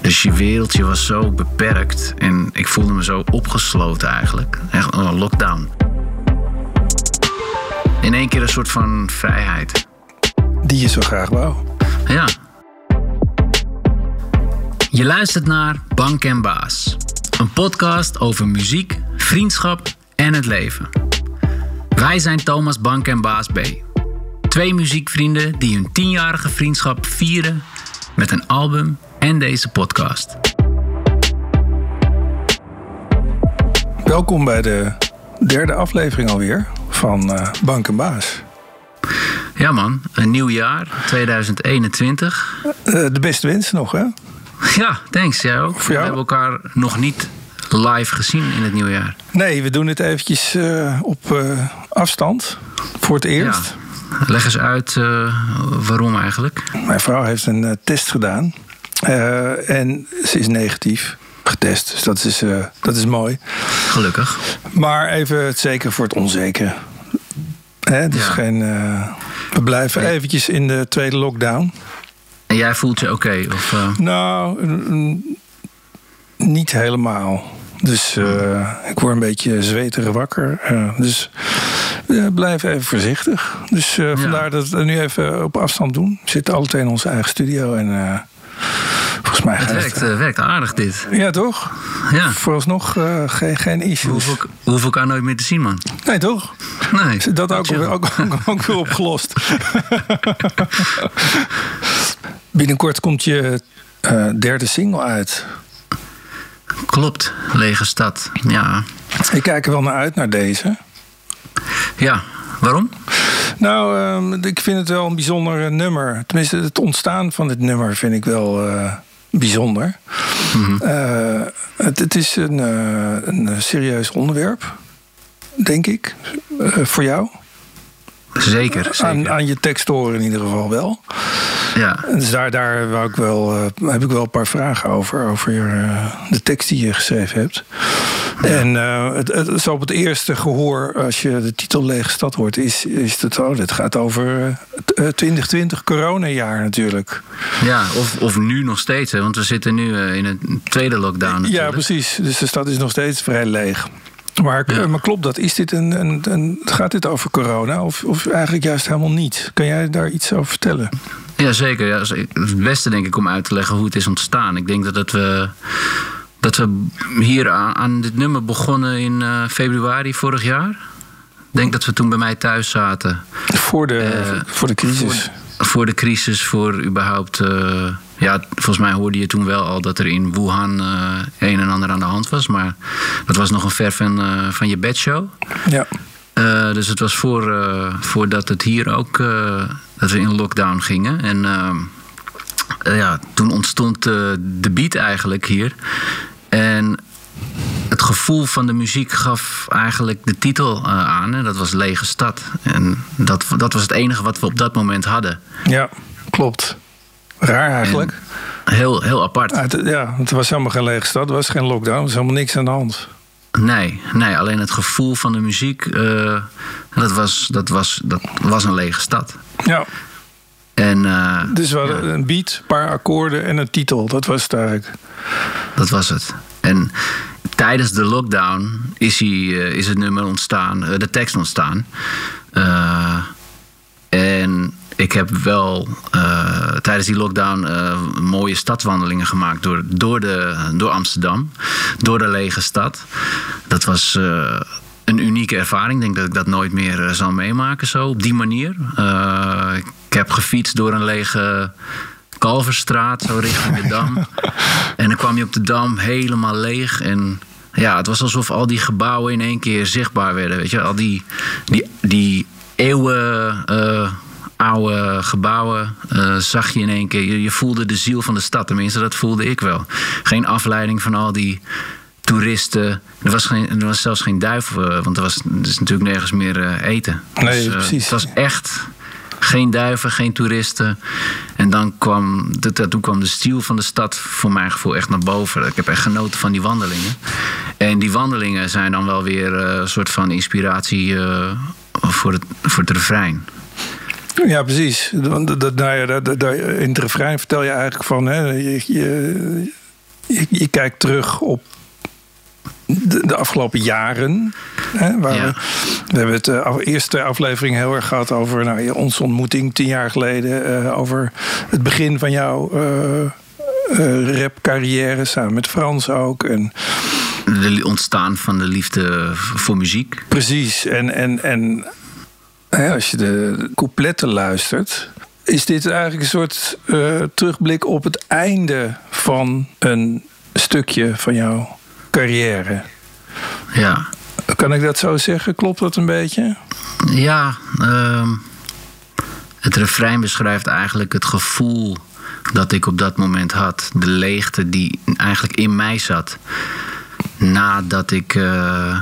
Dus je wereldje was zo beperkt en ik voelde me zo opgesloten eigenlijk. Echt een lockdown. In één keer een soort van vrijheid. Die je zo graag wou. Ja. Je luistert naar Bank en Baas. Een podcast over muziek, vriendschap en het leven. Wij zijn Thomas Bank en Baas B. Twee muziekvrienden die hun tienjarige vriendschap vieren met een album en deze podcast. Welkom bij de derde aflevering alweer van uh, Bank en Baas. Ja man, een nieuw jaar, 2021. Uh, de beste wensen nog hè? Ja, thanks. Jij ook. We hebben elkaar nog niet live gezien in het nieuwe jaar. Nee, we doen het eventjes uh, op afstand. Voor het eerst. Ja. Leg eens uit waarom eigenlijk. Mijn vrouw heeft een test gedaan. En ze is negatief getest. Dus dat is, uh, dat is mooi. Gelukkig. Maar even het zeker voor het onzeker. Hè, dus ja. geen, uh, we blijven nee. eventjes in de tweede lockdown. En jij voelt je oké? Okay, of. Nou, niet helemaal. Dus ik word een beetje zweterig wakker. Dus blijf even voorzichtig. Dus vandaar ja. dat we nu even op afstand doen. We zitten alle twee in onze eigen studio. En volgens mij het werkt, het, werkt aardig dit. Ja, toch? Ja. Vooralsnog geen, geen issues. We hoeven, we hoeven elkaar nooit meer te zien, man. Nee, toch? Nee. Dat ook, ook, ook, ook weer opgelost. Binnenkort komt je derde single uit. Klopt, lege stad. Ja. Ik kijk er wel naar uit, naar deze. Ja, waarom? Nou, uh, ik vind het wel een bijzonder nummer. Tenminste, het ontstaan van dit nummer vind ik wel uh, bijzonder. Mm -hmm. uh, het, het, is een, een, serieus onderwerp, denk ik, voor jou. Zeker, zeker. Aan, aan, je tekst horen in ieder geval wel. Ja. Dus daar, daar wou ik wel, uh, heb ik wel een paar vragen over. Over uh, de tekst die je geschreven hebt. Ja. En uh, het, het, zo op het eerste gehoor, als je de titel Lege Stad hoort, is, is het oh, dit gaat over 2020 coronajaar natuurlijk. Ja, of, of nu nog steeds, hè, want we zitten nu in een tweede lockdown. Natuurlijk. Ja, precies. Dus de stad is nog steeds vrij leeg. Maar, ja. maar klopt dat? Is dit een, een, een, gaat dit over corona of, of eigenlijk juist helemaal niet? Kan jij daar iets over vertellen? Jazeker. Ja, het beste denk ik om uit te leggen hoe het is ontstaan. Ik denk dat, dat we, dat we hier aan, aan dit nummer begonnen in uh, februari vorig jaar. Ik denk dat we toen bij mij thuis zaten. Voor de, uh, voor de crisis? Voor, voor, de crisis, voor überhaupt... Uh, ja, volgens mij hoorde je toen wel al dat er in Wuhan uh, een en ander aan de hand was. Maar dat was nog een ver van, uh, van je bedshow. Ja. Uh, dus het was voor, voordat het hier ook... dat we in lockdown gingen. En ja, toen ontstond de beat eigenlijk hier. En het gevoel van de muziek gaf eigenlijk de titel aan. En dat was Lege Stad. En dat, dat was het enige wat we op dat moment hadden. Ja, klopt. Raar eigenlijk. En heel, heel apart. Ja, het, ja, het was helemaal geen lege stad, het was geen lockdown, er was helemaal niks aan de hand. Nee, nee alleen het gevoel van de muziek, uh, dat, was, dat, was, dat was een lege stad. Ja. En, uh, dus we hadden ja. een beat, een paar akkoorden en een titel, dat was het eigenlijk. Dat was het. En tijdens de lockdown is, hij, uh, is het nummer ontstaan, de tekst ontstaan. en ik heb wel uh, tijdens die lockdown uh, mooie stadwandelingen gemaakt door, door, de, door Amsterdam. Door de lege stad. Dat was uh, een unieke ervaring. Ik denk dat ik dat nooit meer zal meemaken zo op die manier. ik heb gefietst door een lege Kalverstraat, zo richting de Dam. en dan kwam je op de Dam helemaal leeg en ja, het was alsof al die gebouwen in één keer zichtbaar werden. Weet je, al die, die, die eeuwen oude gebouwen uh, zag je in één keer. Je, je, voelde de ziel van de stad. Tenminste, dat voelde ik wel. Geen afleiding van al die toeristen. Er was, geen, er was zelfs geen duif, uh, want er was er is natuurlijk nergens meer uh, eten. Nee, dus, precies. Het was echt geen duiven, geen toeristen. En dan kwam, toen kwam de stiel van de stad voor mijn gevoel echt naar boven. Ik heb echt genoten van die wandelingen. En die wandelingen zijn dan wel weer een soort van inspiratie voor, het, voor het refrein. Ja, precies. Dat, dat, nou ja, dat, dat, in het refrein vertel je eigenlijk van... Hè, je, je, je, je kijkt terug op de, de afgelopen jaren. Hè, waar Ja. we, we hebben het de eerste aflevering heel erg gehad over nou, onze ontmoeting tien jaar geleden. eh, over het begin van jouw eh, eh, rapcarrière samen met Frans ook. En De ontstaan van de liefde voor muziek. Precies. En, en, en hè, als je de coupletten luistert, is dit eigenlijk een soort eh, terugblik op het einde van een stukje van jouw carrière. Ja, Kan ik dat zo zeggen? Klopt dat een beetje? ja ehm, het refrein beschrijft eigenlijk het gevoel dat ik op dat moment had. De leegte die eigenlijk in mij zat. Nadat ik eh,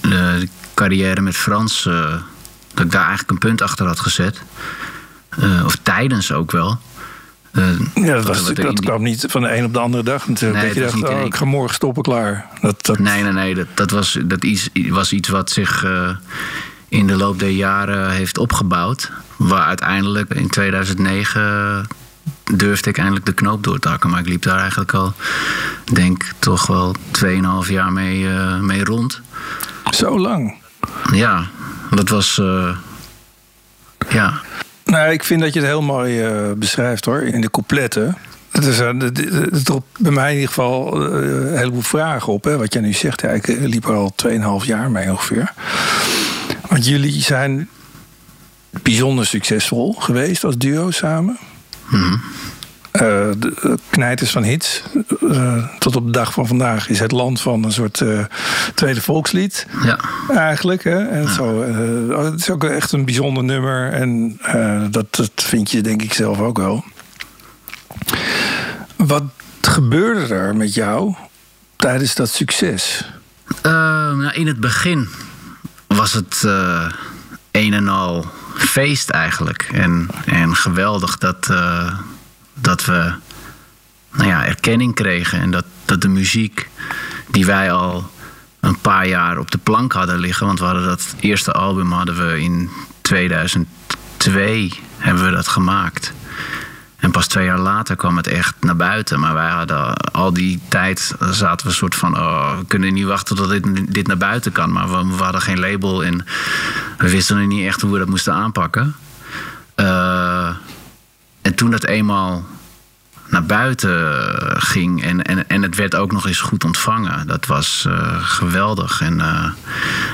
de carrière met Frans, eh, dat ik daar eigenlijk een punt achter had gezet. Eh, of tijdens ook wel. Eh, Ja, dat, was, dat die- kwam niet van de een op de andere dag natuurlijk. Nee, dat je dacht, oh, ik ga morgen stoppen, klaar. Dat, dat, Nee, nee, nee. Dat, dat, was, dat iets, was iets wat zich eh, in de loop der jaren heeft opgebouwd. Waar uiteindelijk in 2009 durfde ik eindelijk de knoop door te hakken. Maar ik liep daar eigenlijk al, denk toch wel 2,5 jaar mee, mee rond. Zo lang. Ja, dat was. eh, ja, Nou, ik vind dat je het heel mooi eh, beschrijft hoor, in de coupletten. Eh, het- roept bij mij in ieder geval een heleboel vragen op. Hè, wat jij nu zegt, ja, ik liep er al 2,5 jaar mee ongeveer. Want jullie zijn bijzonder succesvol geweest als duo samen. mhm. Eh, de knijters van hits. eh, tot op de dag van vandaag is het land van een soort eh, tweede volkslied. ja. Eigenlijk. Hè? En zo, eh, het is ook echt een bijzonder nummer. En dat, dat vind je denk ik zelf ook wel. Wat gebeurde er met jou tijdens dat succes? Nou, in het begin was het een en al feest eigenlijk. En, en geweldig dat, dat we nou ja, erkenning kregen. En dat, dat de muziek die wij al een paar jaar op de plank hadden liggen. Want we hadden dat eerste album hadden we in 2002 hebben we dat gemaakt. En pas twee jaar later kwam het echt naar buiten. Maar wij hadden al die tijd zaten we soort van... Oh, we kunnen niet wachten tot dit, dit naar buiten kan. Maar we, hadden geen label en we wisten niet echt hoe we dat moesten aanpakken. Eh, en toen dat eenmaal naar buiten ging en, en, en het werd ook nog eens goed ontvangen. Dat was eh, geweldig. En eh,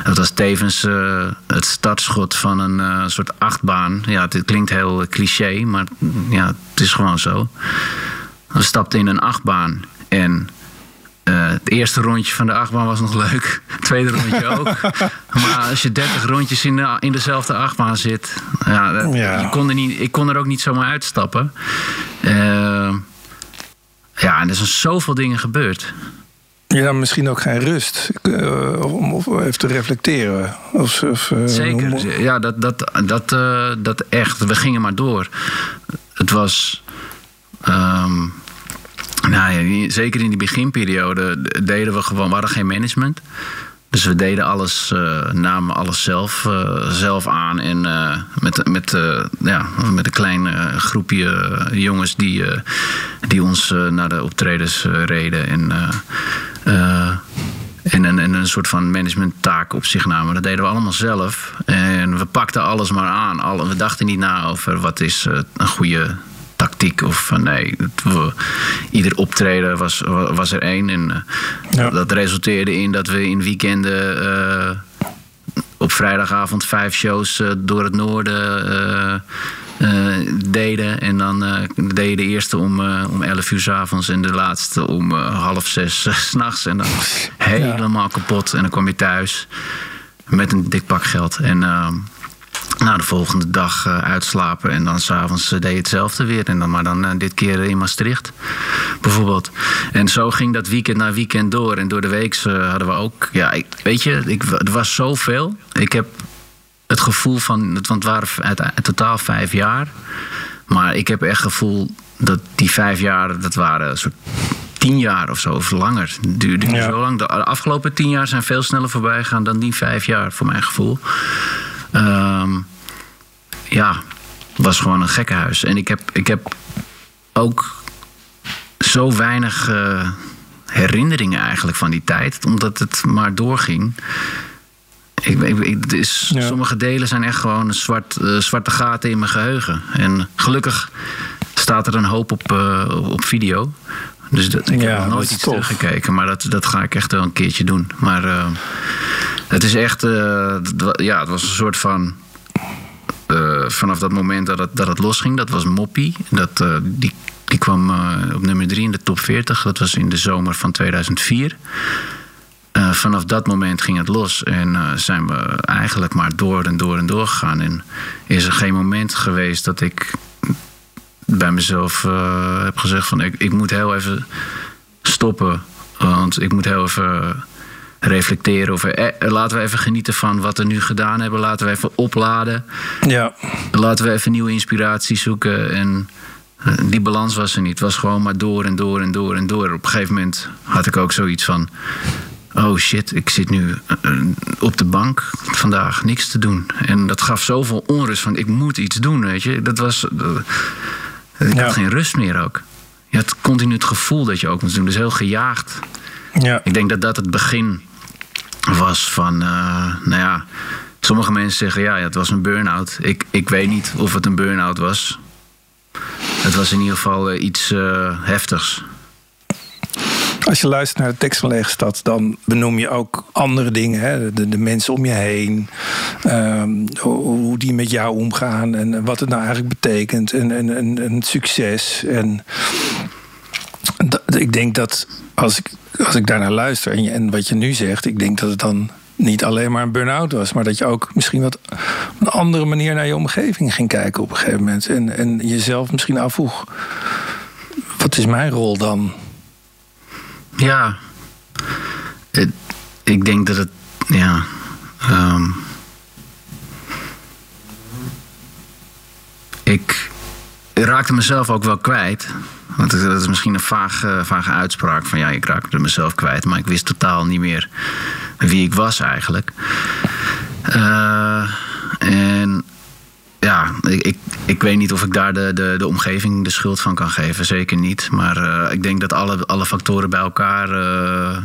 dat was tevens eh, het startschot van een eh, soort achtbaan. Ja, het klinkt heel cliché, maar ja, het is gewoon zo. We stapten in een achtbaan en eh, het eerste rondje van de achtbaan was nog leuk. Het tweede rondje ook. maar als je 30 rondjes in, de, in dezelfde achtbaan zit, ja, dat- Ja. Je kon er niet, ik kon er ook niet zomaar uitstappen. Eh, ja, en er zijn zoveel dingen gebeurd. Je nam misschien ook geen rust eh, om even te reflecteren. Of, of, eh, Zeker. Ja, dat, dat, dat, eh, dat echt. We gingen maar door. Het was. ehm, nou ja, zeker in die beginperiode deden we gewoon. We hadden geen management. Dus we deden alles, eh, namen alles zelf, eh, zelf aan. En eh, met, met, ja, met een klein groepje jongens die, die ons naar de optredens reden. En, en, een, en een soort van managementtaak op zich namen. Dat deden we allemaal zelf. En we pakten alles maar aan. Alle, we dachten niet na over wat is een goede tactiek. Of van nee, het- ieder optreden was, was er één. En eh, Ja. dat resulteerde in dat we in weekenden... eh, op vrijdagavond vijf shows eh, door het noorden deden. En dan deed je de eerste om, om 11 uur s avonds en de laatste om half zes s s'nachts. En dan helemaal kapot. En dan kwam je thuis met een dik pak geld. En ehm, nou, de volgende dag eh, uitslapen. En dan s'avonds uh, deed je hetzelfde weer. En dan, maar dan eh, dit keer in Maastricht, bijvoorbeeld. En zo ging dat weekend na weekend door. En door de week hadden we ook... Ja, ik, weet je, ik, er was zoveel. Ik heb het gevoel van... Want het waren uit, uit totaal vijf jaar. Maar ik heb echt het gevoel dat die vijf jaar... Dat waren een soort tien jaar of zo, of langer. Duurde Ja. zo lang. De afgelopen tien jaar zijn veel sneller voorbij gegaan... dan die vijf jaar, voor mijn gevoel. Ehm, ja, het was gewoon een gekkenhuis. En ik heb, ik heb ook zo weinig eh, herinneringen eigenlijk van die tijd. Omdat het maar doorging. Ik, ik, Ja. Sommige delen zijn echt gewoon een zwart, eh, zwarte gaten in mijn geheugen. En gelukkig staat er een hoop op, eh, op video. Dus dat, ik Ja, heb nog nooit iets tof. teruggekeken. Maar dat, dat ga ik echt wel een keertje doen. Maar het is echt... ja, het was een soort van... eh, vanaf dat moment dat het, dat het losging, dat was Moppie. Dat, eh, die, die kwam eh, op nummer 3 in de top 40. Dat was in de zomer van 2004. Eh, vanaf dat moment ging het los en zijn we eigenlijk maar door en door en door gegaan. En is er geen moment geweest dat ik bij mezelf heb gezegd van ik, ik moet heel even stoppen. Want ik moet heel even reflecteren. Of eh, laten we even genieten van wat we nu gedaan hebben. Laten we even opladen. Ja, Laten we even nieuwe inspiratie zoeken. En eh, die balans was er niet. Het was gewoon maar door en door en door en door. Op een gegeven moment had ik ook zoiets van... Oh shit, ik zit nu eh, op de bank vandaag niks te doen. En dat gaf zoveel onrust van ik moet iets doen, weet je. Dat was... eh, ik Ja. had geen rust meer ook. Je had continu het gevoel dat je ook moest doen. Dus heel gejaagd. ja. Ik denk dat dat het begin was van, eh, nou ja, sommige mensen zeggen ja, het was een burn-out. Ik, ik weet niet of het een burn-out was. Het was in ieder geval eh, iets eh, heftigs. Als je luistert naar de tekst van Lege Stad, dan benoem je ook andere dingen. Hè? De, de mensen om je heen. ehm, hoe, die met jou omgaan. En wat het nou eigenlijk betekent. En, en, en, en succes. En ik denk dat als ik, als ik daarnaar luister en, wat je nu zegt, ik denk dat het dan niet alleen maar een burn-out was, maar dat je ook misschien wat op een andere manier naar je omgeving ging kijken op een gegeven moment. En, en jezelf misschien afvroeg: wat is mijn rol dan? Ja, ik denk dat het, ja, ehm, ik raakte mezelf ook wel kwijt. Want dat is misschien een vage, vage uitspraak van ja, ik raakte mezelf kwijt, maar ik wist totaal niet meer wie ik was eigenlijk. Eh, en ja, ik, ik, ik weet niet of ik daar de, de, de omgeving de schuld van kan geven. Zeker niet. Maar eh, ik denk dat alle, alle factoren bij elkaar eh,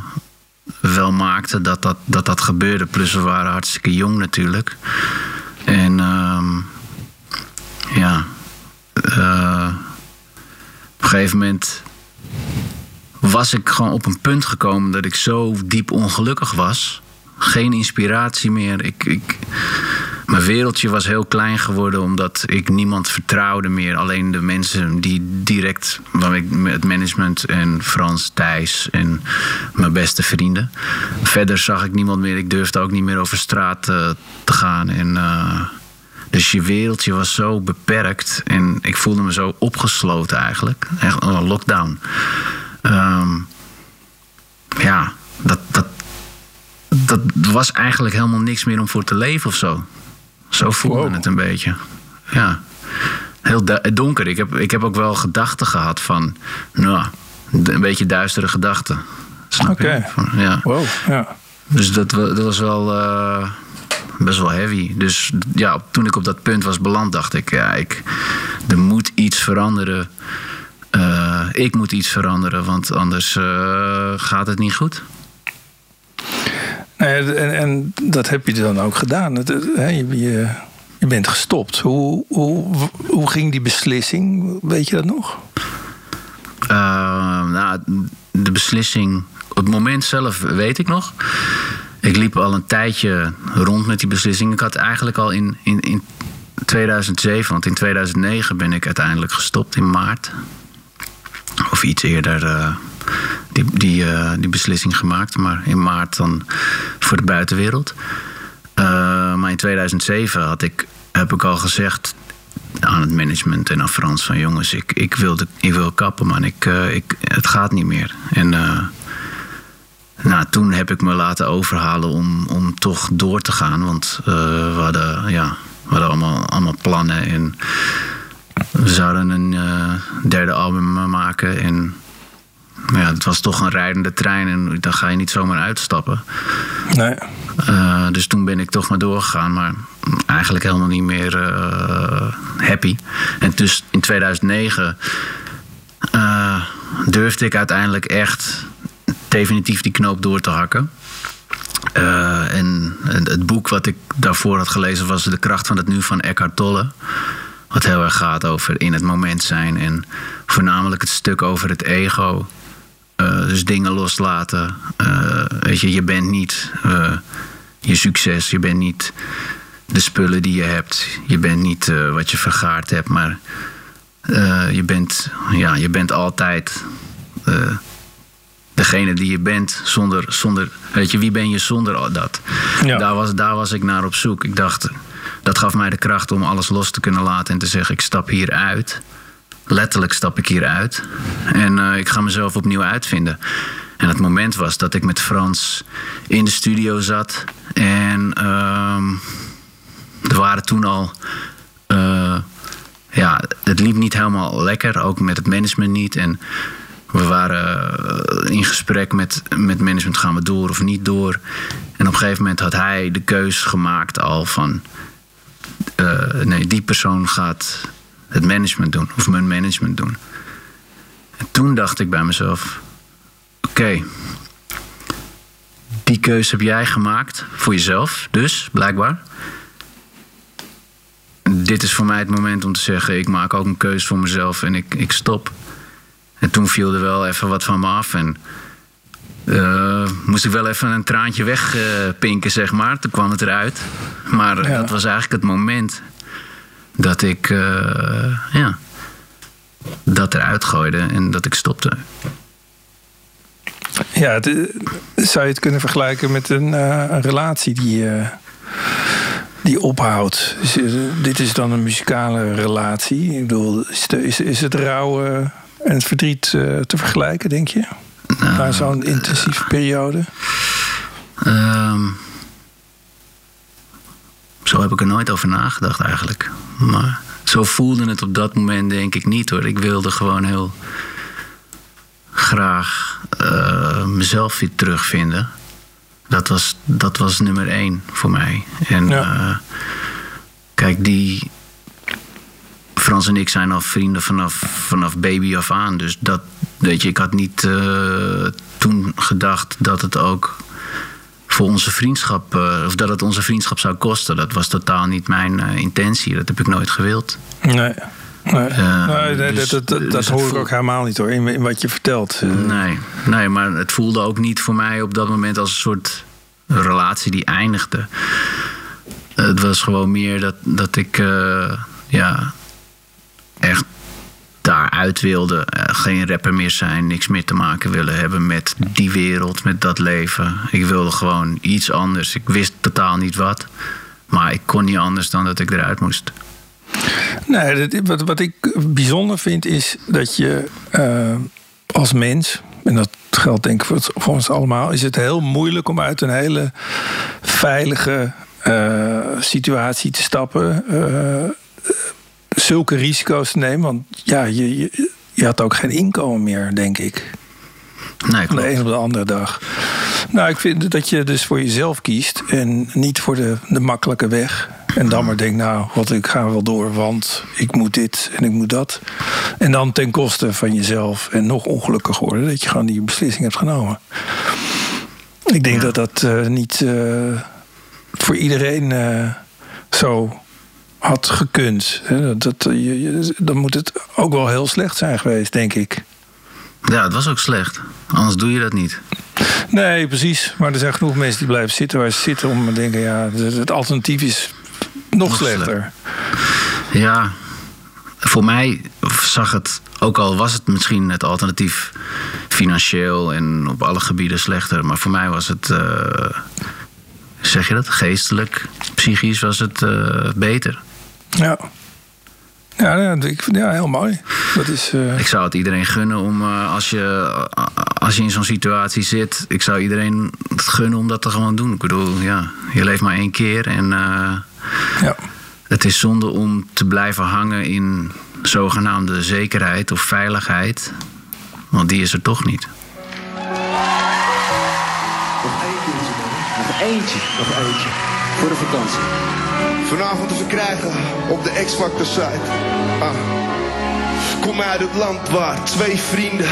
wel maakten dat dat, dat dat gebeurde. Plus we waren hartstikke jong natuurlijk. En ehm, ja, eh, op een gegeven moment was ik gewoon op een punt gekomen dat ik zo diep ongelukkig was. Geen inspiratie meer. Ik, ik, mijn wereldje was heel klein geworden omdat ik niemand vertrouwde meer. Alleen de mensen die direct, het management en Frans, Thijs en mijn beste vrienden. Verder zag ik niemand meer. Ik durfde ook niet meer over straat eh, te gaan. En, eh, dus je wereldje was zo beperkt en ik voelde me zo opgesloten eigenlijk. Echt een lockdown. Ehm, ja, dat, dat, dat was eigenlijk helemaal niks meer om voor te leven of zo. Zo voelde Wow. het een beetje. Ja. Heel donker. Ik heb, ik heb ook wel gedachten gehad van, nou, een beetje duistere gedachten. Oké. Ja. Wow, ja. Dus dat, dat was wel eh, best wel heavy. Dus ja, toen ik op dat punt was beland, dacht ik, ja, ik, er moet iets veranderen. Eh, ik moet iets veranderen, want anders eh, gaat het niet goed. Nou en, en dat heb je dan ook gedaan. Je, je, je bent gestopt. Hoe, hoe, hoe ging die beslissing? Weet je dat nog? Eh, nou, de beslissing, op het moment zelf weet ik nog. Ik liep al een tijdje rond met die beslissing. Ik had eigenlijk al in, in, in 2007, want in 2009 ben ik uiteindelijk gestopt in maart. Of iets eerder eh, die, die, eh, die beslissing gemaakt, maar in maart dan voor de buitenwereld. Eh, maar in 2007 had ik, heb ik al gezegd aan het management en aan Frans van jongens, ik, ik, wil, ik wil kappen, man. Ik, ik, het gaat niet meer. En nou, toen heb ik me laten overhalen om, om toch door te gaan. Want eh, we hadden, ja, we hadden allemaal, allemaal plannen en we zouden een eh, derde album eh, maken. En ja, het was toch een rijdende trein en dan ga je niet zomaar uitstappen. Nee. Uh, dus toen ben ik toch maar doorgegaan, maar eigenlijk helemaal niet meer happy. En dus in 2009 uh, durfde ik uiteindelijk echt definitief die knoop door te hakken. Uh, en het boek wat ik daarvoor had gelezen was De kracht van het nu van Eckhart Tolle. Wat heel erg gaat over in het moment zijn. En voornamelijk het stuk over het ego. Uh, dus dingen loslaten. Uh, weet je, je bent niet je succes. Je bent niet de spullen die je hebt. Je bent niet wat je vergaard hebt. Maar je, bent, ja, je bent altijd degene die je bent zonder, zonder weet je, wie ben je zonder dat? Ja. Daar, was, daar was ik naar op zoek. Ik dacht, dat gaf mij de kracht om alles los te kunnen laten en te zeggen, ik stap hier uit. Letterlijk stap ik hier uit. En uh, ik ga mezelf opnieuw uitvinden. En het moment was dat ik met Frans in de studio zat. En uh, er waren toen al. Uh, ja, het liep niet helemaal lekker, ook met het management niet. En we waren eh, in gesprek met, met management, gaan we door of niet door. En op een gegeven moment had hij de keus gemaakt al van... Uh, nee, die persoon gaat het management doen, of mijn management doen. En toen dacht ik bij mezelf: oké, die keuze heb jij gemaakt voor jezelf, dus blijkbaar. Dit is voor mij het moment om te zeggen: ik maak ook een keuze voor mezelf en ik, ik stop. En toen viel er wel even wat van me af. En uh, moest ik wel even een traantje wegpinken, uh, zeg maar. Toen kwam het eruit. Maar ja. dat was eigenlijk het moment dat ik uh, ja, dat eruit gooide en dat ik stopte. Ja, het, zou je het kunnen vergelijken met een, een relatie die, die ophoudt? Dus, dit is dan een muzikale relatie. Ik bedoel, is, is, is het rouwen en het verdriet uh, te vergelijken, denk je? Nou, Na zo'n intensieve periode? Um, zo heb ik er nooit over nagedacht eigenlijk. Maar zo voelde het op dat moment denk ik niet hoor. Ik wilde gewoon heel graag uh, mezelf weer terugvinden. Dat was, dat was nummer één voor mij. En ja. uh, kijk, die, Frans en ik zijn al vrienden vanaf, vanaf baby af aan. Dus dat, weet je, ik had niet uh, toen gedacht dat het ook voor onze vriendschap, uh, of dat het onze vriendschap zou kosten. Dat was totaal niet mijn uh, intentie. Dat heb ik nooit gewild. Nee. Nee, nee, nee dus, dat, dat, dat dus hoor ik ook helemaal niet hoor, in, in wat je vertelt. Nee, nee, maar het voelde ook niet voor mij op dat moment als een soort relatie die eindigde. Het was gewoon meer dat, dat ik ja, echt daaruit wilde. Uh, geen rapper meer zijn, niks meer te maken willen hebben met die wereld, met dat leven. Ik wilde gewoon iets anders. Ik wist totaal niet wat. Maar ik kon niet anders dan dat ik eruit moest. Nee, wat, wat ik bijzonder vind is dat je uh, als mens, en dat geldt denk ik voor, het, voor, ons allemaal, is het heel moeilijk om uit een hele veilige uh, situatie te stappen zulke risico's te nemen. Want ja, je, je, je had ook geen inkomen meer, denk ik. Nee, de een op de andere dag. Nou, ik vind dat je dus voor jezelf kiest en niet voor de, de makkelijke weg. En dan maar denkt, nou, wat, ik ga wel door, want ik moet dit en ik moet dat. En dan ten koste van jezelf en nog ongelukkiger worden dat je gewoon die beslissing hebt genomen. Ik denk ja. dat dat uh, niet uh, voor iedereen uh, zo had gekund. Dat, dat, je, dan moet het ook wel heel slecht zijn geweest, denk ik. Ja, het was ook slecht. Anders doe je dat niet. Nee, precies. Maar er zijn genoeg mensen die blijven zitten waar ze zitten om te denken: ja, het alternatief is nog, nog slechter. Slecht. Ja, voor mij zag het, ook al was het misschien het alternatief financieel en op alle gebieden slechter, maar voor mij was het. Uh, zeg je dat? Geestelijk, psychisch was het uh, beter. Ja. Ja, ja, ik, ja, heel mooi. Dat is, uh... Ik zou het iedereen gunnen om, uh, als, je, uh, als je in zo'n situatie zit, ik zou iedereen het gunnen om dat te gewoon doen. Ik bedoel, ja, je leeft maar één keer en ja. het is zonde om te blijven hangen in zogenaamde zekerheid of veiligheid, want die is er toch niet. Nog eentje, nog eentje, nog eentje voor de vakantie. Vanavond te verkrijgen op de X-Factor site. Ah. Kom uit het land waar twee vrienden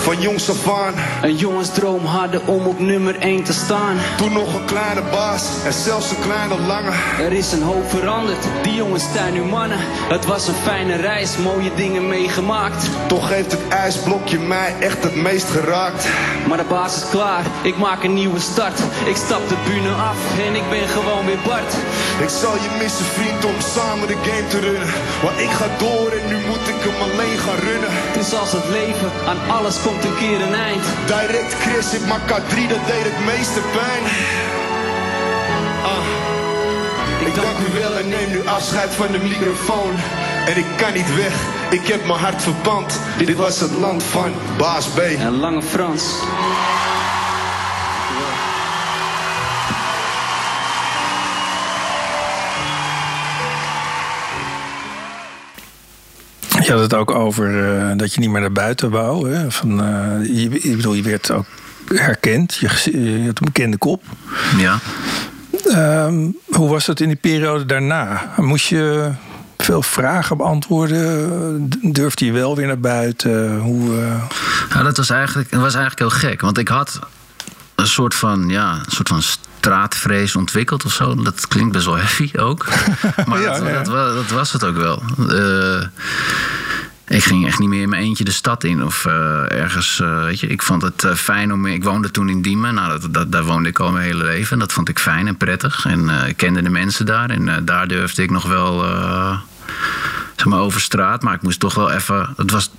van jongs af aan. Een jongensdroom hadden om op nummer 1 te staan. Toen nog een kleine baas en zelfs een kleine lange. Er is een hoop veranderd, die jongens zijn nu mannen. Het was een fijne reis, mooie dingen meegemaakt. Toch heeft het ijsblokje mij echt het meest geraakt. Maar de baas is klaar, ik maak een nieuwe start. Ik stap de bühne af en ik ben gewoon weer Bart. Ik zal je missen vriend om samen de game te runnen. Maar ik ga door en nu moet ik hem alleen gaan runnen. Het is als het leven, aan alles komt een keer een eind. Direct Chris, ik maak K3, dat deed het meeste pijn. Ah. Ik dank u wel en neem nu afscheid van de microfoon. En ik kan niet weg, ik heb mijn hart verpand. Dit was het land van Baas B. En Lange Frans. Je had het ook over uh, dat je niet meer naar buiten wou. Hè? Van, uh, je, ik bedoel, je werd ook herkend. Je, je had een bekende kop. Ja. Um, hoe was dat in die periode daarna? Moest je veel vragen beantwoorden? Durfde je wel weer naar buiten? Hoe, uh... nou, dat was eigenlijk, dat was eigenlijk heel gek. Want ik had een soort van, ja, een soort van straatvrees ontwikkeld of zo. Dat klinkt best wel heavy ook. Maar ja, dat, ja. Dat, dat, was het ook wel. Uh, ik ging echt niet meer in mijn eentje de stad in. Of uh, ergens, uh, weet je. Ik vond het uh, fijn om... Ik woonde toen in Diemen. Nou, dat, dat, daar woonde ik al mijn hele leven. Dat vond ik fijn en prettig. En ik kende de mensen daar. En daar durfde ik nog wel... zeg maar over straat. Maar ik moest toch wel even... Het was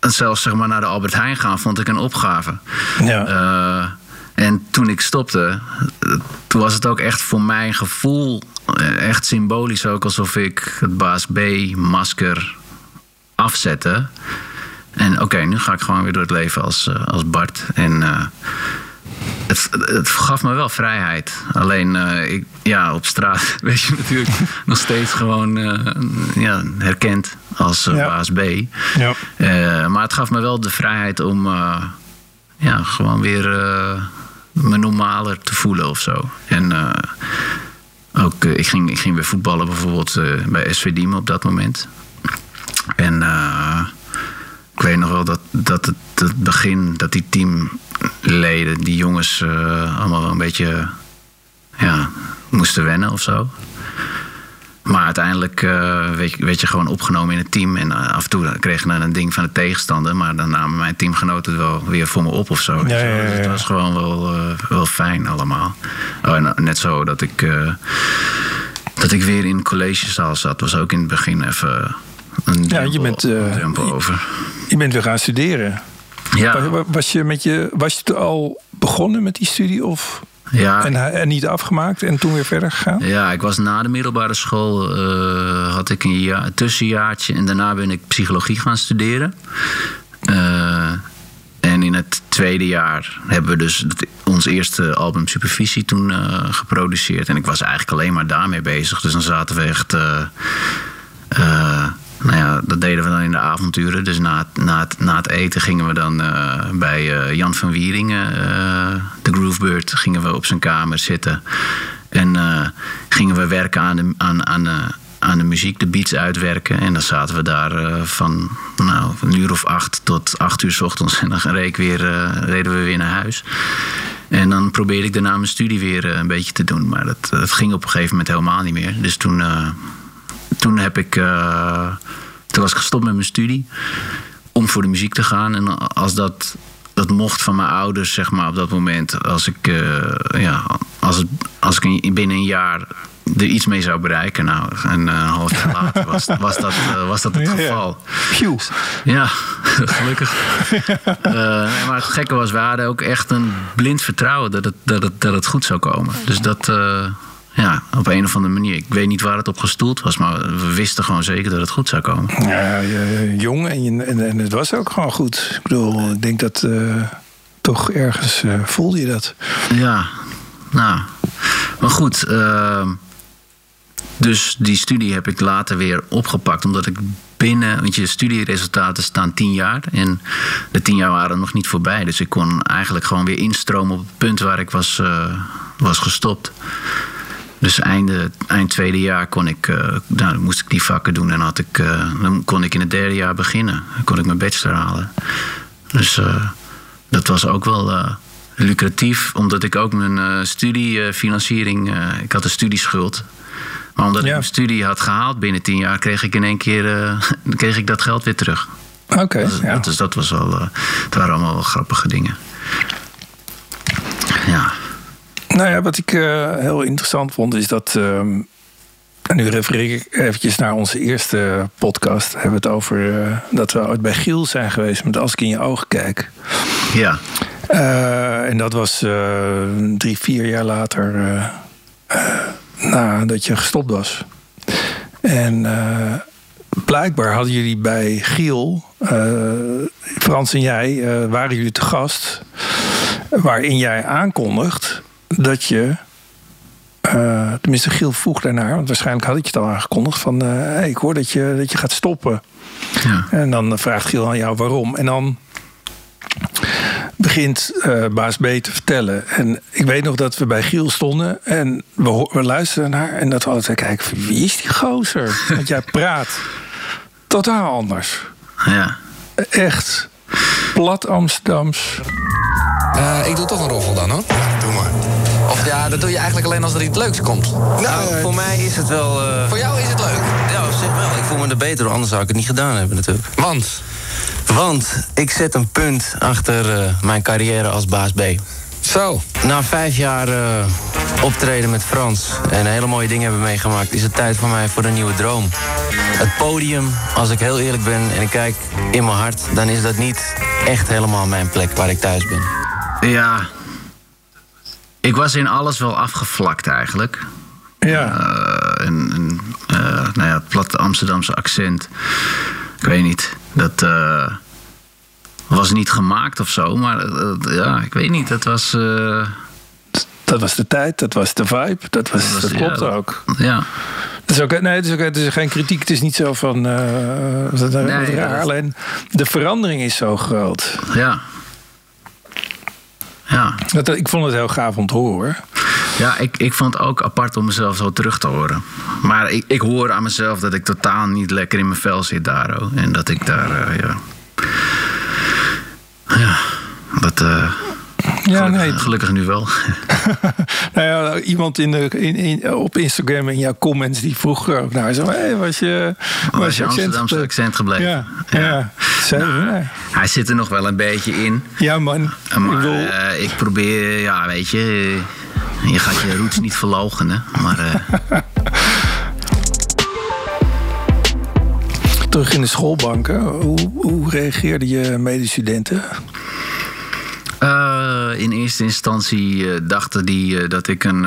zelfs zeg maar naar de Albert Heijn gaan... vond ik een opgave. Ja. En toen ik stopte, toen was het ook echt voor mijn gevoel echt symbolisch ook alsof ik het baas B masker afzette. En oké, okay, nu ga ik gewoon weer door het leven als, uh, als Bart. En uh, het, het, gaf me wel vrijheid. Alleen, uh, ik, ja, op straat weet je natuurlijk nog steeds gewoon ja, herkend als ja. baas B. Ja. maar het gaf me wel de vrijheid om ja, gewoon weer me normaler te voelen of zo. En ook, ik, ging, ik ging weer voetballen bijvoorbeeld bij SV Diemen op dat moment. En ik weet nog wel dat, dat het, begin, dat die teamleden, die jongens, allemaal wel een beetje ja, moesten wennen of zo. Maar uiteindelijk uh, werd, je, werd, je, gewoon opgenomen in het team. En af en toe kreeg je dan een ding van de tegenstander. Maar dan namen mijn teamgenoten het wel weer voor me op of zo. Ja, ja, ja, dus het was gewoon wel, wel fijn allemaal. Oh, net zo dat ik, dat ik weer in collegezaal zat. Was ook in het begin even een ja, je bent, over. Je bent weer gaan studeren. Ja. Was, was, je met je, was je al begonnen met die studie of ja. en, en niet afgemaakt en toen weer verder gegaan? Ja, ik was na de middelbare school uh, had ik een, jaar, een tussenjaartje en daarna ben ik psychologie gaan studeren. Uh, en in het tweede jaar hebben we dus ons eerste album Supervisie toen uh, geproduceerd. En ik was eigenlijk alleen maar daarmee bezig. Dus dan zaten we echt nou ja, dat deden we dan in de avonturen. Dus na, het, na, na het eten gingen we dan uh, bij uh, Jan van Wieringen, uh, de Groovebird, gingen we op zijn kamer zitten. En gingen we werken aan de, aan, aan, aan de muziek, de beats uitwerken. En dan zaten we daar van nou, een uur of acht tot acht uur s ochtends. En dan reed weer, reden we weer naar huis. En dan probeerde ik daarna mijn studie weer een beetje te doen. Maar dat, dat ging op een gegeven moment helemaal niet meer. Dus toen toen heb ik. Uh, toen was ik gestopt met mijn studie. Om voor de muziek te gaan. En als dat. Dat mocht van mijn ouders, zeg maar, op dat moment. Als ik, uh, ja, als, het, als ik binnen een jaar er iets mee zou bereiken. Nou, een uh, half jaar later was, was, dat, uh, was dat het geval. Ja, ja. gelukkig. uh, maar het gekke was, we hadden ook echt een blind vertrouwen dat het, dat het, dat het goed zou komen. Dus dat, ja, op een of andere manier. Ik weet niet waar het op gestoeld was, maar we wisten gewoon zeker dat het goed zou komen. Ja, jong en, je, en, en, het was ook gewoon goed. Ik bedoel, ik denk dat uh, toch ergens uh, voelde je dat. Ja, nou. Maar goed, uh, dus die studie heb ik later weer opgepakt, omdat ik binnen, want je studieresultaten staan tien jaar en de tien jaar waren nog niet voorbij. Dus ik kon eigenlijk gewoon weer instromen op het punt waar ik was, uh, was gestopt. Dus einde, eind tweede jaar kon ik, uh, nou, moest ik die vakken doen en had ik, uh, dan kon ik in het derde jaar beginnen. Dan kon ik mijn bachelor halen. Dus uh, dat was ook wel eh, lucratief, omdat ik ook mijn eh, studiefinanciering. eh, ik had een studieschuld. Maar omdat Ja. ik mijn studie had gehaald binnen tien jaar, kreeg ik in één keer eh, kreeg ik dat geld weer terug. Oké, Dus, ja. dus dat was wel. eh, het waren allemaal wel grappige dingen. Ja. Nou ja, wat ik eh, heel interessant vond is dat. ehm, en nu refereer ik eventjes naar onze eerste podcast. Hebben we het over eh, dat we ooit bij Giel zijn geweest met Als ik in je ogen kijk. Ja. Eh, en dat was drie, vier jaar later nadat je gestopt was. En blijkbaar hadden jullie bij Giel, Frans en jij, waren jullie te gast. Waarin jij aankondigt dat je. eh, tenminste, Giel vroeg daarnaar, want waarschijnlijk had ik je het al aangekondigd. Van eh, hey, ik hoor dat je, dat je gaat stoppen. ja. En dan vraagt Giel aan jou waarom. En dan begint eh, baas B te vertellen. En ik weet nog dat we bij Giel stonden en we, we luisterden naar. En dat we altijd kijken, van, wie is die gozer? Want jij praat totaal anders. ja. Echt plat Amsterdams. Eh, ik doe toch een roffel dan hoor. Doe maar. Of ja, dat doe je eigenlijk alleen als er iets leuks komt. Nou, voor mij is het wel... eh, Voor jou is het leuk. Ja, op zich wel. Ik voel me er beter door, anders zou ik het niet gedaan hebben natuurlijk. Want Want ik zet een punt achter eh, mijn carrière als baas B. zo. Na vijf jaar eh, optreden met Frans en hele mooie dingen hebben meegemaakt... is het tijd voor mij voor een nieuwe droom. Het podium, als ik heel eerlijk ben en ik kijk in mijn hart... dan is dat niet echt helemaal mijn plek waar ik thuis ben. Ja. Ik was in alles wel afgevlakt eigenlijk. Ja, Eh, en, en, eh, nou ja, het platte Amsterdamse accent. Ik weet niet. Dat eh, was niet gemaakt of zo. Maar ja, ik weet niet. Dat was. dat was de tijd, dat was de vibe. Dat, was, was- dat klopt ook. ja. Het is, ook, nee, het, is ook, het is geen kritiek. Het is niet zo van. Nee, raar. dat- Alleen de verandering is zo groot. Ja. Ja. Dat, ik vond het heel gaaf om te horen. hoor. Ja, ik, ik vond het ook apart om mezelf zo terug te horen. Maar ik, ik hoor aan mezelf dat ik totaal niet lekker in mijn vel zit daar. oh. En dat ik daar, eh, ja... Ja, dat... eh, Ja, gelukkig, nee. gelukkig nu wel. Nou ja, iemand in de, in, in, op Instagram in jouw comments die vroeg ook naar. Zo, hey, was je, Was je Amsterdamse accent gebleven? Ja, ja. Nou, hij, zit er nog wel een beetje in. ja man. ik Maar bedoel, eh, ik probeer, ja, weet je... eh, Je gaat je roots niet verloochenen. Maar eh, terug in de schoolbanken. Hoe, hoe reageerden je medestudenten? Eh, in eerste instantie dachten die dat ik een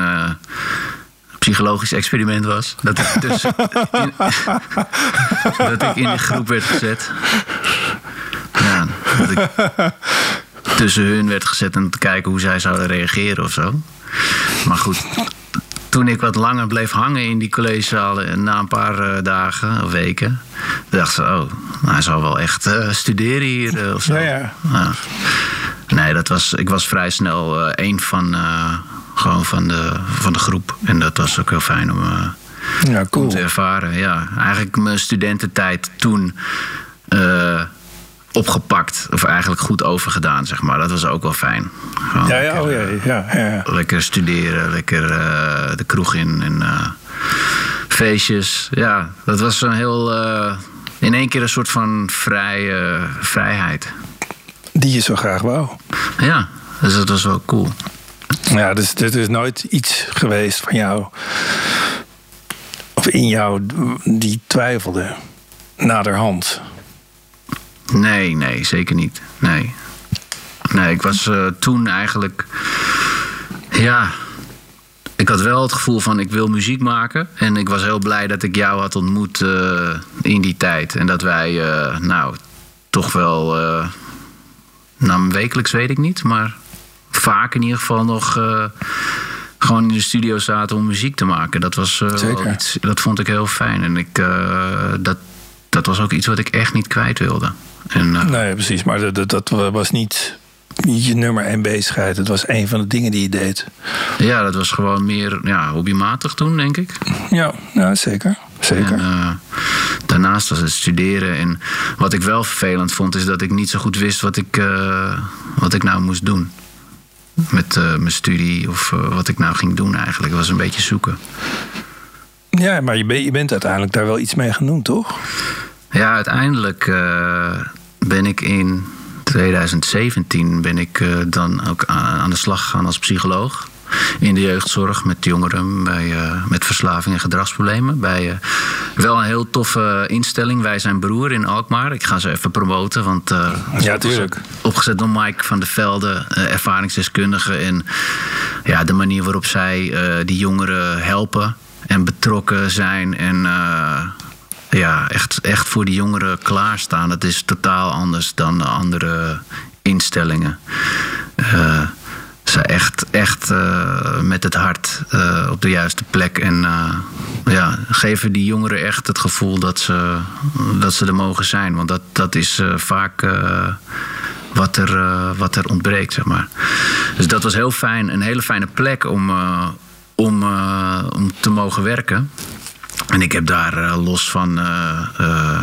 psychologisch experiment was. Dat ik, dus in, dat ik in de groep werd gezet. Dat ik tussen hun werd gezet om te kijken hoe zij zouden reageren of zo. Maar goed, toen ik wat langer bleef hangen in die collegezalen... en na een paar eh, dagen of weken... dacht ze, oh, nou, hij zal wel echt eh, studeren hier eh, of zo. Ja, ja. Ja. Nee, dat was, ik was vrij snel een van, gewoon van, de, van de groep. En dat was ook heel fijn om, Ja, om cool. te ervaren. Ja, eigenlijk mijn studententijd toen opgepakt. Of eigenlijk goed overgedaan, zeg maar. Dat was ook wel fijn. Gewoon Ja, ja, lekker, oh, ja, ja, ja. lekker studeren, lekker eh, de kroeg in en eh, feestjes. Ja, dat was een heel... eh, in één keer een soort van vrije vrijheid. Die je zo graag wou. Ja, dus dat was wel cool. Ja, dus dit is nooit iets geweest van jou. Of in jou die twijfelde. Naderhand. Nee, nee, zeker niet. Nee. Nee, ik was eh, toen eigenlijk. Ja. Ik had wel het gevoel van ik wil muziek maken. En ik was heel blij dat ik jou had ontmoet eh, in die tijd. En dat wij, eh, nou, toch wel. nou, wekelijks weet ik niet, maar vaak in ieder geval nog. gewoon in de studio zaten om muziek te maken. Dat, was, wel iets, dat vond ik heel fijn. En ik, dat, dat was ook iets wat ik echt niet kwijt wilde. En, eh, Nee, precies. Maar dat, dat, dat was niet je nummer één bezigheid. Het was een van de dingen die je deed. Ja, dat was gewoon meer ja, hobbymatig toen, denk ik. Ja, ja zeker. zeker. En, uh, daarnaast was het studeren. En wat ik wel vervelend vond, is dat ik niet zo goed wist wat ik, uh, wat ik nou moest doen. Met uh, mijn studie of wat ik nou ging doen eigenlijk. Was een beetje zoeken. Ja, maar je, ben, je bent uiteindelijk daar wel iets mee gaan doen, toch? Ja, uiteindelijk ben ik in 2017 ben ik uh, dan ook aan de slag gegaan als psycholoog. In de jeugdzorg met jongeren bij, uh, met verslaving en gedragsproblemen. Bij wel een heel toffe instelling. Wij zijn broer in Alkmaar. Ik ga ze even promoten. Want ja, tuurlijk. Opgezet door Mike van der Velde, ervaringsdeskundige. En ja, de manier waarop zij die jongeren helpen en betrokken zijn. En ja, echt, echt voor die jongeren klaarstaan. Dat is totaal anders dan andere instellingen. Uh, ze echt, echt uh, met het hart uh, op de juiste plek. En ja, geven die jongeren echt het gevoel dat ze, dat ze er mogen zijn. Want dat, dat is vaak wat, er, wat er ontbreekt, zeg maar. Dus dat was heel fijn. Een hele fijne plek om, om, om te mogen werken. En ik heb daar uh, los van, uh,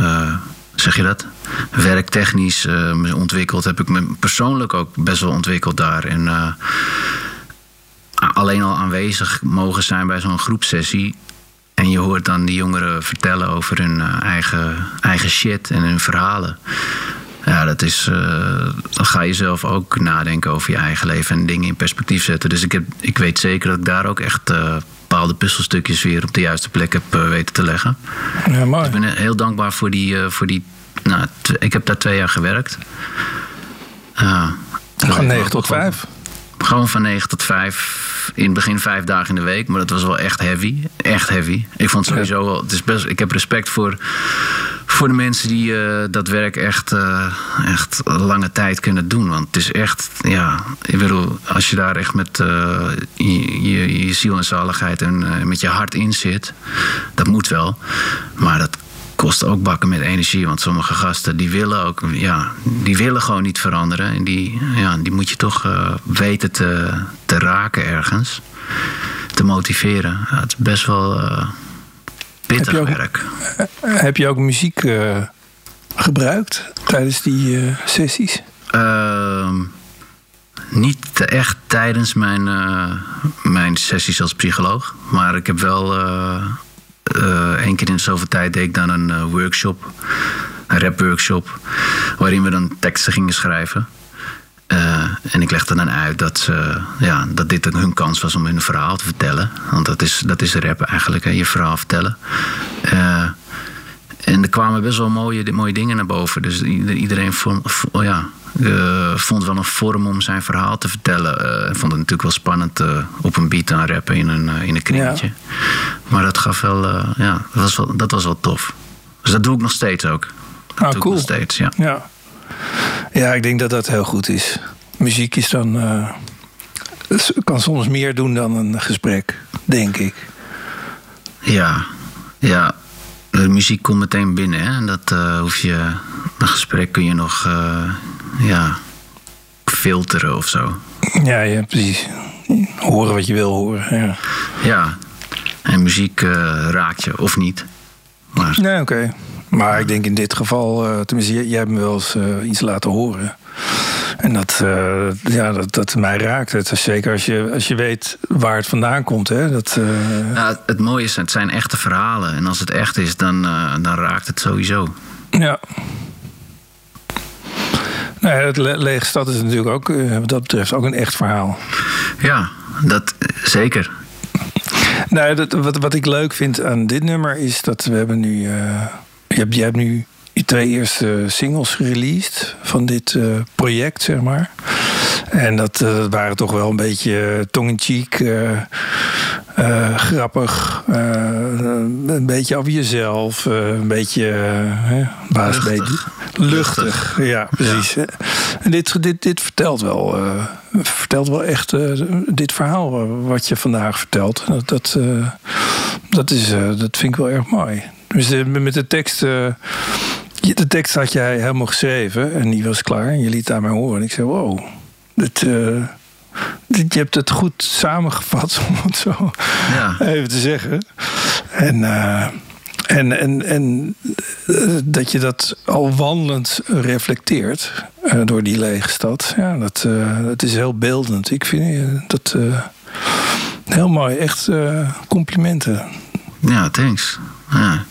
uh, zeg je dat? Werktechnisch me ontwikkeld. Heb ik me persoonlijk ook best wel ontwikkeld daar. En alleen al aanwezig mogen zijn bij zo'n groepsessie. En je hoort dan die jongeren vertellen over hun eigen, eigen shit en hun verhalen. Ja, dat is. dan ga je zelf ook nadenken over je eigen leven en dingen in perspectief zetten. Dus ik, heb, ik weet zeker dat ik daar ook echt bepaalde puzzelstukjes weer op de juiste plek heb uh, weten te leggen. Ja, mooi. Dus ik ben heel dankbaar voor die. Uh, voor die nou, ik heb daar twee jaar gewerkt. Van 9 tot 5? Gewoon van 9 tot 5. In het begin vijf dagen in de week. Maar dat was wel echt heavy. Echt heavy. Ik vond het sowieso wel. Het is best, ik heb respect voor, voor de mensen die uh, dat werk echt, uh, echt lange tijd kunnen doen. Want het is echt. Ja, ik bedoel, als je daar echt met uh, je, je, ziel en zaligheid en met je hart in zit. Dat moet wel. Maar dat kost ook bakken met energie. Want sommige gasten die willen ook, ja, die willen gewoon niet veranderen. En die, ja, die moet je toch weten te, te raken ergens. Te motiveren. Het is best wel pittig heb ook, werk. Heb je ook muziek uh, gebruikt tijdens die sessies? Ehm, niet echt tijdens mijn, mijn sessies als psycholoog. Maar ik heb wel uh, één keer in zoveel tijd deed ik dan een uh, workshop, een rap workshop, waarin we dan teksten gingen schrijven. Uh, en ik legde dan uit dat, ze, ja, dat dit hun kans was om hun verhaal te vertellen. Want dat is, dat is rap eigenlijk, hè, je verhaal vertellen. en er kwamen best wel mooie, mooie dingen naar boven. Dus iedereen vond, ja, uh, vond wel een vorm om zijn verhaal te vertellen. Uh, vond het natuurlijk wel spannend uh, op een beat aan rappen in een, in een kringetje. Ja. Maar dat gaf wel, ja, dat was wel, dat was wel tof. Dus dat doe ik nog steeds ook. Dat ah, doe cool. ik nog steeds, ja. ja. Ja, ik denk dat dat heel goed is. Muziek is dan, kan soms meer doen dan een gesprek, denk ik. Ja, ja. De muziek komt meteen binnen. Hè? En dat hoef je. Een gesprek kun je nog ja, filteren of zo. Ja, ja, precies. Horen wat je wil horen. Ja, ja. en muziek raakt je of niet. Maar... Nee, oké. Okay. Maar ik denk in dit geval, uh, tenminste, jij, jij hebt me wel eens uh, iets laten horen. En dat, uh, ja, dat, dat mij raakt. Het is zeker als je, als je weet waar het vandaan komt. Hè? Dat, ja, het mooie is, het zijn echte verhalen. En als het echt is, dan, dan raakt het sowieso. Ja. Nee, het le lege stad is natuurlijk ook, wat dat betreft, ook een echt verhaal. Ja, dat zeker. Nou, dat, wat, wat ik leuk vind aan dit nummer is dat we hebben nu. Je, hebt, je hebt nu je twee eerste singles gereleased van dit uh, project, zeg maar. En dat uh, waren toch wel een beetje tong-in-cheek, grappig. een beetje over jezelf. een beetje luchtig. luchtig. Ja, precies. Ja. En dit, dit, dit vertelt wel, vertelt wel echt dit verhaal wat je vandaag vertelt. Dat, dat, dat, is, dat vind ik wel erg mooi. Dus met de tekst je- de tekst had jij helemaal geschreven en die was klaar. En je liet aan mij horen. En ik zei, wow, dit, eh, dit- je hebt het goed samengevat, om het zo Ja. even te zeggen. En, eh, en, en, en eh, dat je dat al wandelend reflecteert eh, door die lege stad. Ja, dat, eh, dat is heel beeldend. Ik vind eh, dat eh, heel mooi. Echt eh, complimenten. Ja, thanks. Ja.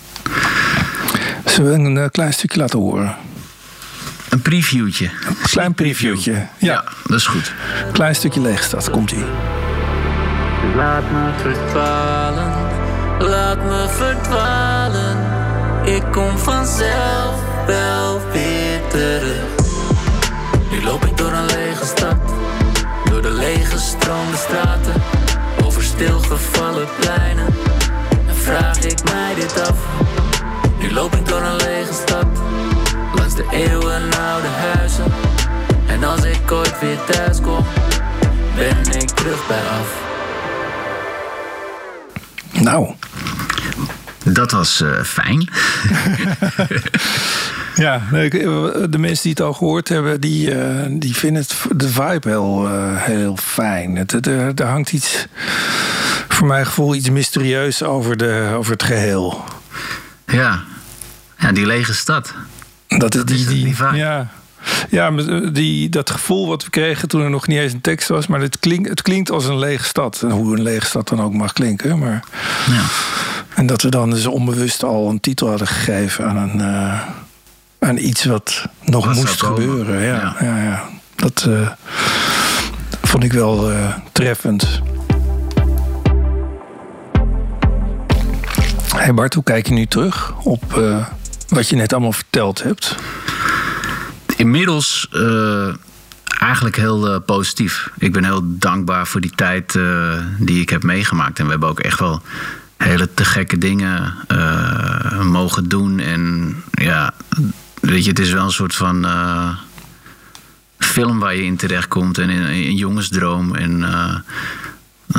Zullen we een eh, klein stukje laten horen? Een previewtje. Een klein previewtje. Ja, dat is goed. klein stukje lege stad. Komt-ie. Laat me verdwalen, laat me verdwalen. Ik kom vanzelf wel weer terug. Nu loop ik door een lege stad, door de lege stroomde straten, over stilgevallen pleinen. En vraag ik mij dit af. Nu loop ik door een lege stad, langs de eeuwenoude huizen. En als ik ooit weer thuis kom, ben ik terug bij af. Nou, Dat was eh, fijn. Ja, ik- de mensen die het al gehoord hebben, die, eh, die vinden het, de vibe heel, eh, heel fijn. Het, er, er hangt iets, voor mijn gevoel, iets mysterieus over, de, over het geheel. Ja. Ja, die lege stad. Dat, is die, is die, ja, ja, eh, die, dat gevoel wat we kregen toen er nog niet eens een tekst was, maar het klinkt, het klinkt als een lege stad. En hoe een lege stad dan ook mag klinken. Maar, Ja. en dat we dan dus onbewust al een titel hadden gegeven aan een. eh, aan iets wat nog moest gebeuren. Ja, Ja. ja. Ja, Dat eh, vond ik wel eh, treffend. Hey Bart, hoe kijk je nu terug op eh, wat je net allemaal verteld hebt? Inmiddels eh, eigenlijk heel eh, positief. Ik ben heel dankbaar voor die tijd die ik heb meegemaakt. En we hebben ook echt wel hele te gekke dingen mogen doen. En ja, weet je, het is wel een soort van film waar je in terechtkomt. En een, een jongensdroom. En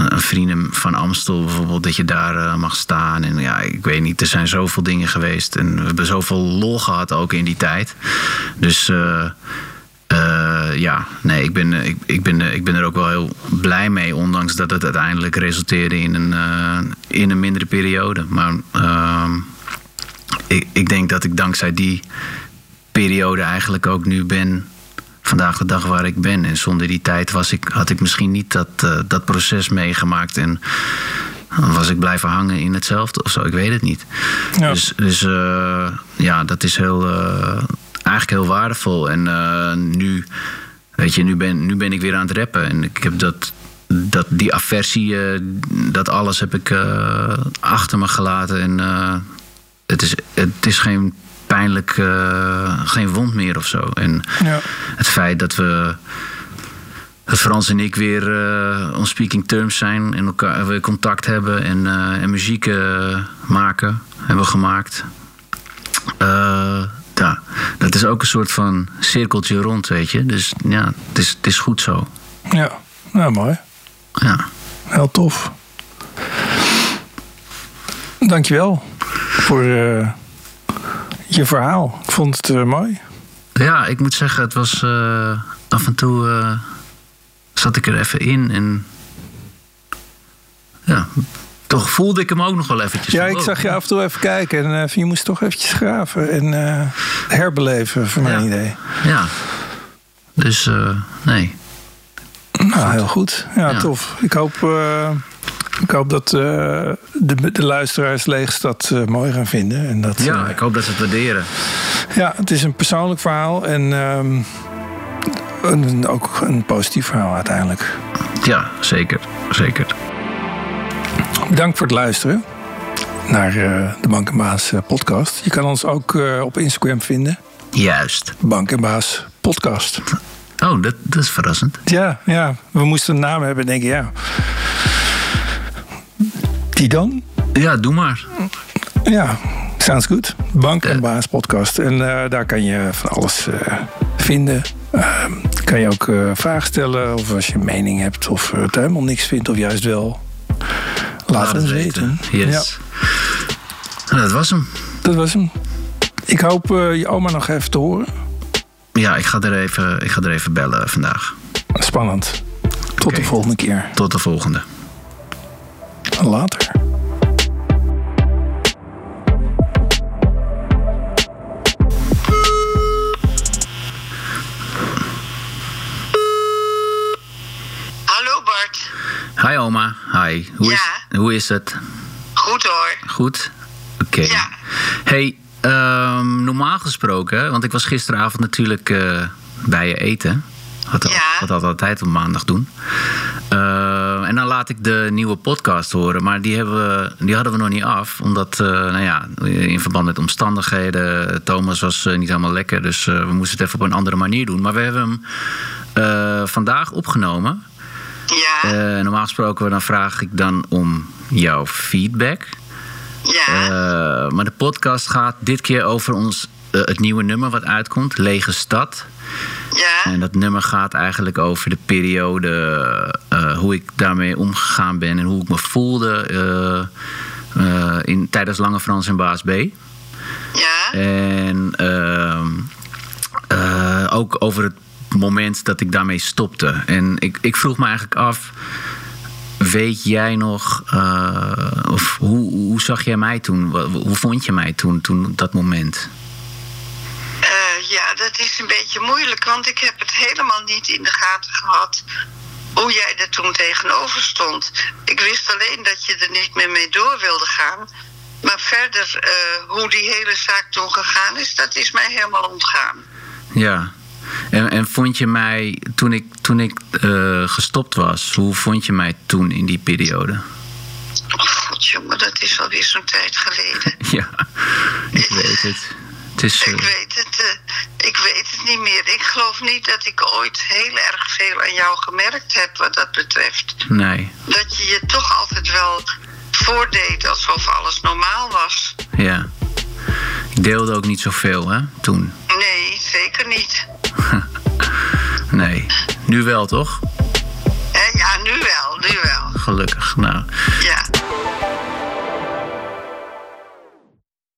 vrienden van Amstel bijvoorbeeld, dat je daar eh, mag staan. En ja, ik weet niet, er zijn zoveel dingen geweest. En we hebben zoveel lol gehad ook in die tijd. Dus eh, eh, ja, nee, ik ben, ik, ik, ben, ik ben er ook wel heel blij mee. Ondanks dat het uiteindelijk resulteerde in een, eh, in een mindere periode. Maar ehm, ik, ik denk dat ik dankzij die periode eigenlijk ook nu ben vandaag de dag waar ik ben. En zonder die tijd was ik, had ik misschien niet dat, eh, dat proces meegemaakt. En was ik blijven hangen in hetzelfde of zo. Ik weet het niet. Ja. Dus, dus eh, ja, dat is heel, eh, eigenlijk heel waardevol. En nu, weet je, nu ben, nu ben ik weer aan het rappen. En ik heb dat, dat, die aversie, dat alles heb ik achter me gelaten. En het, is, het is geen pijnlijk, eh, geen wond meer of zo. En Ja. het feit dat we. Dat Frans en ik weer eh on speaking terms zijn en elkaar we contact hebben en, eh, en muziek eh, maken, hebben we gemaakt. Eh, ja, dat is ook een soort van cirkeltje rond, weet je. Dus ja, het is, het is goed zo. Ja, nou mooi. Ja. Heel tof. Dankjewel voor eh, je verhaal. Ik vond het eh, mooi. ja, ik moet zeggen, het was eh, af en toe eh, zat ik er even in en ja, toch voelde ik hem ook nog wel eventjes. Ja, ik zag je af en toe even kijken en je moest toch eventjes graven en herbeleven, voor mijn Ja. idee. Ja. Dus nee. Nou, heel goed. Ja, Ja. tof. Ik hoop, ik hoop dat eh, de, de luisteraars Leegstad eh mooi gaan vinden. En dat, Ja, eh, ik hoop dat ze het waarderen. ja, het is een persoonlijk verhaal en ehm, een, ook een positief verhaal uiteindelijk. Ja, zeker. Zeker. Bedankt voor het luisteren naar de Bank en Baas podcast. Je kan ons ook op Instagram vinden. Juist. Bank en Baas podcast. Oh, dat, dat is verrassend. Ja, ja, we moesten een naam hebben en denken, ja. Die dan? Ja, doe maar. Ja, sounds good. Bank en Baas podcast. En eh, daar kan je van alles eh, vinden. Ehm, kan je ook eh, vragen stellen of als je een mening hebt of het helemaal niks vindt of juist wel. Laat, het weten. Yes. Nou, dat was hem. Ja, dat was hem. Ik hoop je oma nog even te horen. Ja, ik ga er even, ik ga er even bellen vandaag. Spannend. Tot de volgende keer. Tot de volgende. Later. Hallo Bart. Hi oma, hi. Hoe, is, hoe is het? Goed hoor. Goed? Oké. Ja. Hey, ehm, normaal gesproken, want ik was gisteravond natuurlijk eh, bij je eten. Wat, Ja. wat dat altijd op maandag doen. Eh, en dan laat ik de nieuwe podcast horen. Maar die, hebben we, die hadden we nog niet af. Omdat, eh, nou ja, in verband met omstandigheden. Thomas was eh, niet helemaal lekker. Dus eh, we moesten het even op een andere manier doen. Maar we hebben hem vandaag opgenomen. Ja. Normaal gesproken dan vraag ik dan om jouw feedback. Ja. Maar de podcast gaat dit keer over ons, eh, het nieuwe nummer wat uitkomt, Lege Stad. Ja. En dat nummer gaat eigenlijk over de periode, eh, hoe ik daarmee omgegaan ben en hoe ik me voelde eh, in, tijdens Lange Frans en Baas B. Ja. En ehm, eh, ook over het moment dat ik daarmee stopte. En ik, ik vroeg me eigenlijk af. Weet jij nog, of hoe, hoe zag jij mij toen? Hoe vond je mij toen, toen dat moment? Ja, dat is een beetje moeilijk, want ik heb het helemaal niet in de gaten gehad hoe jij er toen tegenover stond. Ik wist alleen dat je er niet meer mee door wilde gaan. Maar verder, eh, hoe die hele zaak toen gegaan is, dat is mij helemaal ontgaan. Ja. En, en vond je mij, toen ik, toen ik eh, gestopt was, hoe vond je mij toen in die periode? Oh, god jongen, dat is alweer zo'n tijd geleden. Ja, ik weet het. Het is. eh, Ik weet het, eh, ik weet het niet meer. Ik geloof niet dat ik ooit heel erg veel aan jou gemerkt heb wat dat betreft. nee, Dat je je toch altijd wel voordeed alsof alles normaal was. ja. Ik deelde ook niet zoveel, hè, toen. Nee, zeker niet. Nee. Nu wel, toch? Ja, nu wel, nu wel. Gelukkig. Nou, Ja.